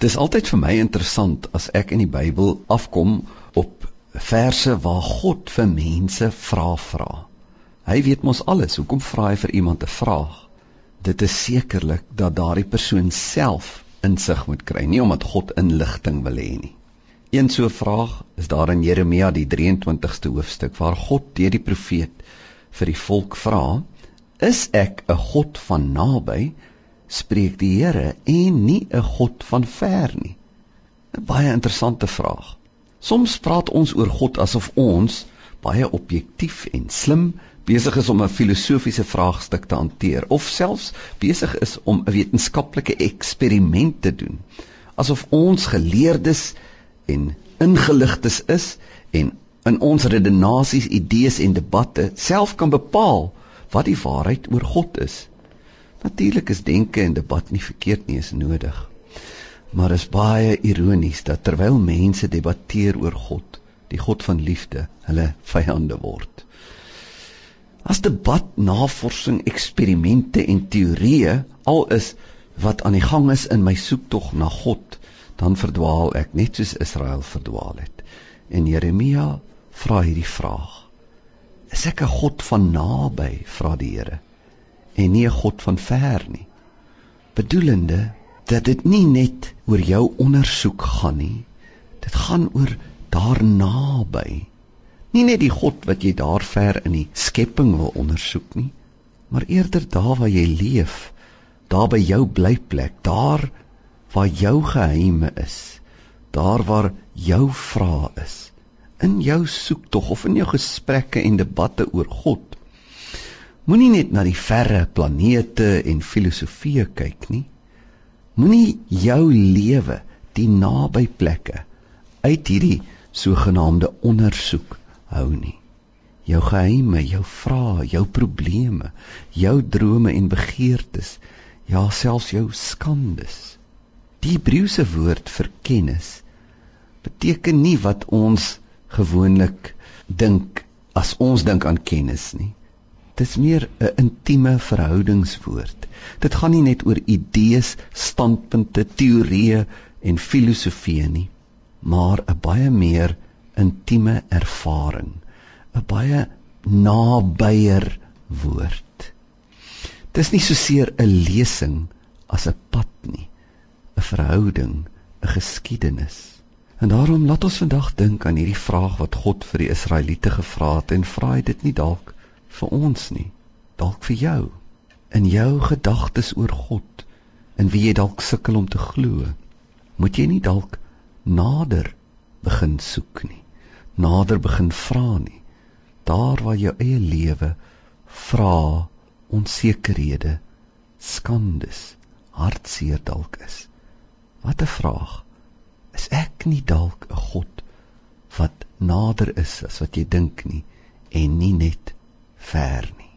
Dis altyd vir my interessant as ek in die Bybel afkom op verse waar God vir mense vra vra. Hy weet mos alles. Hoekom vra hy vir iemand 'n vraag? Dit is sekerlik dat daardie persoon self insig moet kry, nie omdat God inligting wil hê nie. Een so vraag is daar in Jeremia die 23ste hoofstuk waar God deur die profeet vir die volk vra: "Is ek 'n God van naby spreek die Here en nie 'n God van ver nie? 'n Baie interessante vraag. Soms praat ons oor God asof ons baie objektief en slim besig is om 'n filosofiese vraagstuk te hanteer of selfs besig is om 'n wetenskaplike eksperiment te doen. Asof ons geleerdes en ingeligtes is en in ons redenasies, idees en debatte self kan bepaal wat die waarheid oor God is. Natuurlik is denke en debat nie verkeerd nie, is nodig. Maar is baie ironies dat terwyl mense debatteer oor God, die God van liefde, hulle vyande word. As debat, navorsing, eksperimente en teorieë al is wat aan die gang is in my soektog na God, dan verdwaal ek net soos Israel verdwaal het. En Jeremia vra hierdie vraag: Is ek 'n God van naby? vra die Here en nie 'n God van ver nie. Bedoelende dat dit nie net oor jou ondersoek gaan nie. Dit gaan oor daar naby. Nie net die God wat jy daar ver in die skepping wil ondersoek nie, maar eerder daar waar jy leef, daar by jou blyplek, daar waar jou geheime is, daar waar jou vrae is, in jou soektog of in jou gesprekke en debatte oor God Moenie net na die verre planete en filosofieë kyk nie. Moenie jou lewe die naby plekke uit hierdie sogenaamde ondersoek hou nie. Jou geheime, jou vrae, jou probleme, jou drome en begeertes, ja selfs jou skandes. Die Hebreëse woord vir kennis beteken nie wat ons gewoonlik dink as ons dink aan kennis nie dis meer 'n intieme verhoudingswoord. Dit gaan nie net oor idees, standpunte, teorieë en filosofieë nie, maar 'n baie meer intieme ervaring, 'n baie nabyer woord. Dis nie so seer 'n lesing as 'n pad nie, 'n verhouding, 'n geskiedenis. En daarom laat ons vandag dink aan hierdie vraag wat God vir die Israeliete gevra het en vra hy dit nie dalk vir ons nie, dalk vir jou in jou gedagtes oor God en wie jy dalk sukkel om te glo. Moet jy nie dalk nader begin soek nie, nader begin vra nie, daar waar jou eie lewe vra onsekerhede, skandes, hartseer dalk is. Wat 'n vraag. Is ek nie dalk 'n God wat nader is as wat jy dink nie en nie net ver nie.